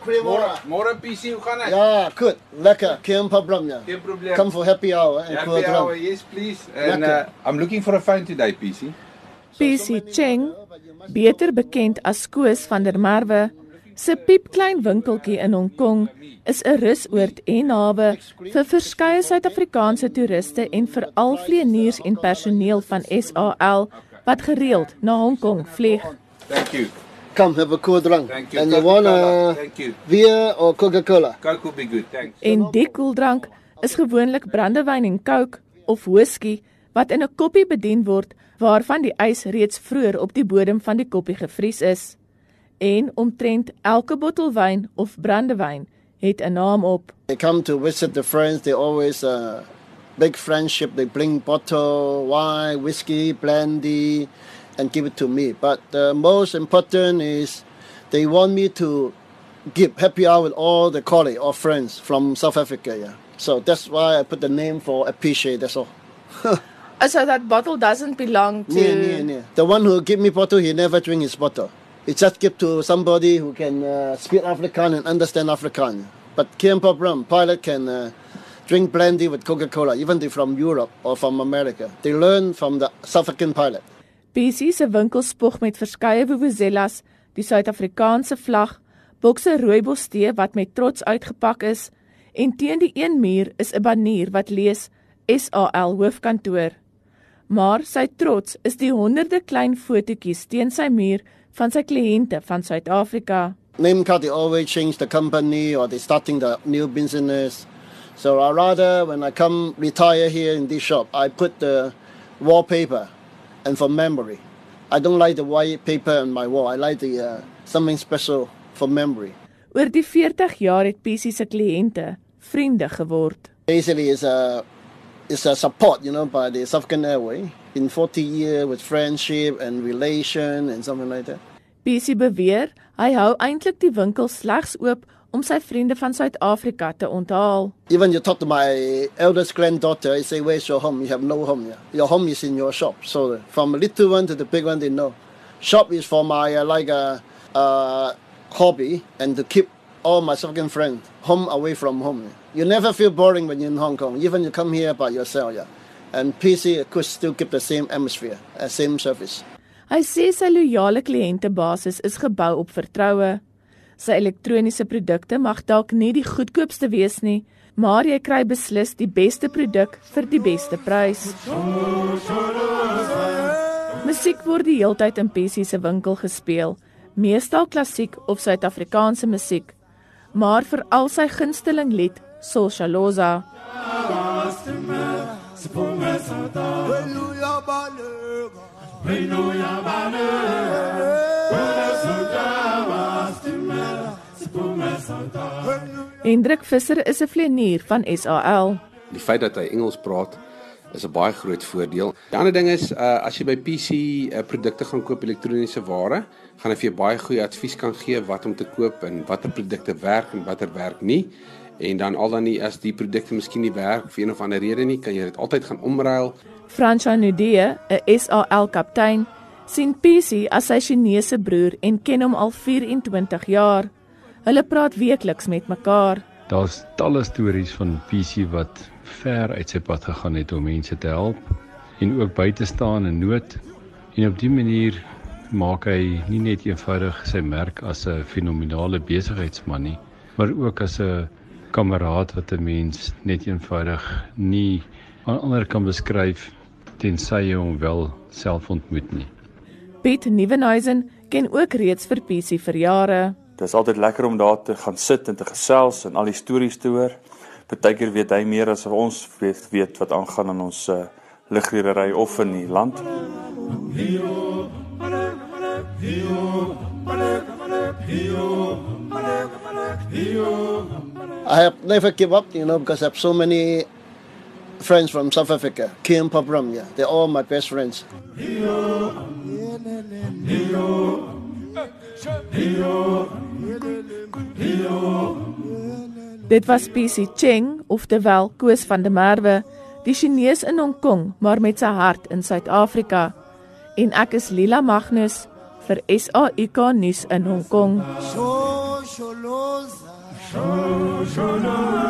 Môre, môre PC, hoe gaan dit? Ja, goed. Lekker. Geen probleem ja. Geen probleem. Come for happy hour and Happy hour, yes please. And uh, I'm looking for a phone today, PC. PC Cheng, beter bekend as Koos van der Merwe, se piepklein winkeltjie in Hong Kong is 'n rusoord en hawe vir verskeie Suid-Afrikaanse toeriste en veral vlieëniers en personeel van SAL wat gereeld na Hong Kong vlieg. Thank you. Come have a cool drink. Thank you. And you want a beer or Coca-Cola? Coke will be good, thanks. En die koeldrank is gewoonlik brandewyn en Coke of whisky wat in 'n koppie bedien word waarvan die ys reeds vroeër op die bodem van die koppie gevries is. En omtrent elke bottel wyn of brandewyn het 'n naam op. They come to visit the friends. They always uh, big friendship. They bring bottle wine, whiskey, brandy, and give it to me. But the most important is they want me to give happy hour with all the colleagues or friends from South Africa. Yeah. So that's why I put the name for appreciate. That's all. So that bottle doesn't belong to Nee, nee, nee. The one who give me bottle, he never drink his bottle. He just give to somebody who can uh, speak Afrikaan and understand Afrikaan. But Kim Rum pilot can uh, drink brandy with Coca-Cola, even they from Europe or from America. They learn from the South African pilot. PC se winkel spog met verskeie vuvuzelas, die Suid-Afrikaanse vlag, bokse rooibos tee wat met trots uitgepak is en teen die een muur is 'n banier wat lees SAL hoofkantoor. Maar sy trots is die honderde klein fotootjies teen sy muur van sy kliënte van Suid-Afrika. Name card, always change the company or they starting the new business. So I rather when I come retire here in this shop, I put the wallpaper and for memory. I don't like the white paper on my wall. I like the uh, something special for memory. Oor die 40 jaar het PC se kliënte vriende geword. Basically, it's a it's a support, you know, by the South African Airway in 40 years with friendship and relation and something like that. PC beweer hy hou eintlik die winkel slegs oop om sy vriende van Suid-Afrika te onthaal. Even you talk to my eldest granddaughter, I say, "Where's your home? You have no home. Yeah, your home is in your shop." So from the little one to the big one, they know. Shop is for my uh, like a uh, uh, hobby and to keep all my South African friends home away from home. Yeah. You never feel boring when you're in Hong Kong, even you come here by yourself. Yeah, and PC could still keep the same atmosphere, uh, same service. Hy sê sy loyale kliëntebasis is gebou op vertroue. Sy elektroniese produkte mag dalk nie die goedkoopste wees nie, maar jy kry beslis die beste produk vir die beste prys. Musiek word die heeltyd in PC se winkel gespeel, meestal klassiek of Suid-Afrikaanse musiek, maar vir al sy gunsteling lied, Soshaloza. Hendrik Visser is 'n vlieënier van SAL. Die feit dat hy Engels praat is 'n baie groot voordeel. Die ander ding is uh, as jy by PC uh, produkte gaan koop elektroniese ware, gaan hy vir jou baie goeie advies kan gee wat om te koop en watter produkte werk en watter werk nie. En dan al dan nie as die produkte miskien nie werk vir een of ander rede nie, kan jy dit altyd gaan omruil. Fransha Nudee, 'n SAL kaptein, sien PC as sy Chinese broer en ken hom al 24 jaar. Hulle praat weekliks met mekaar. Daar's talle stories van PC wat ver uit sy pad gegaan het om mense te help en ook by te staan in nood. En op dië manier maak hy nie net eenvoudig sy merk as 'n fenominale besigheidsman nie, maar ook as 'n kameraad wat 'n mens net eenvoudig nie aan ander kan beskryf tensy jy hom wel self ontmoet nie. Piet Nieuwenhuizen ken ook reeds vir PC vir jare. Dit is altyd lekker om daar te gaan sit en te gesels en al die stories te hoor. Partykeer weet hy meer as ons weet, weet wat aangaan in ons uh, lugreedery of in die land. I have never give up, you know, because I have so many friends from South Africa, Kim Popram, yeah. They're all my best friends. Dit was PC Cheng, oftewel Koos van der Merwe, die Chinees in Hong Kong, maar met sy hart in Suid-Afrika. En ek is Lila Magnus vir SAIK nuus in Hong Kong. So, so. Shosholoza. Shosholoza.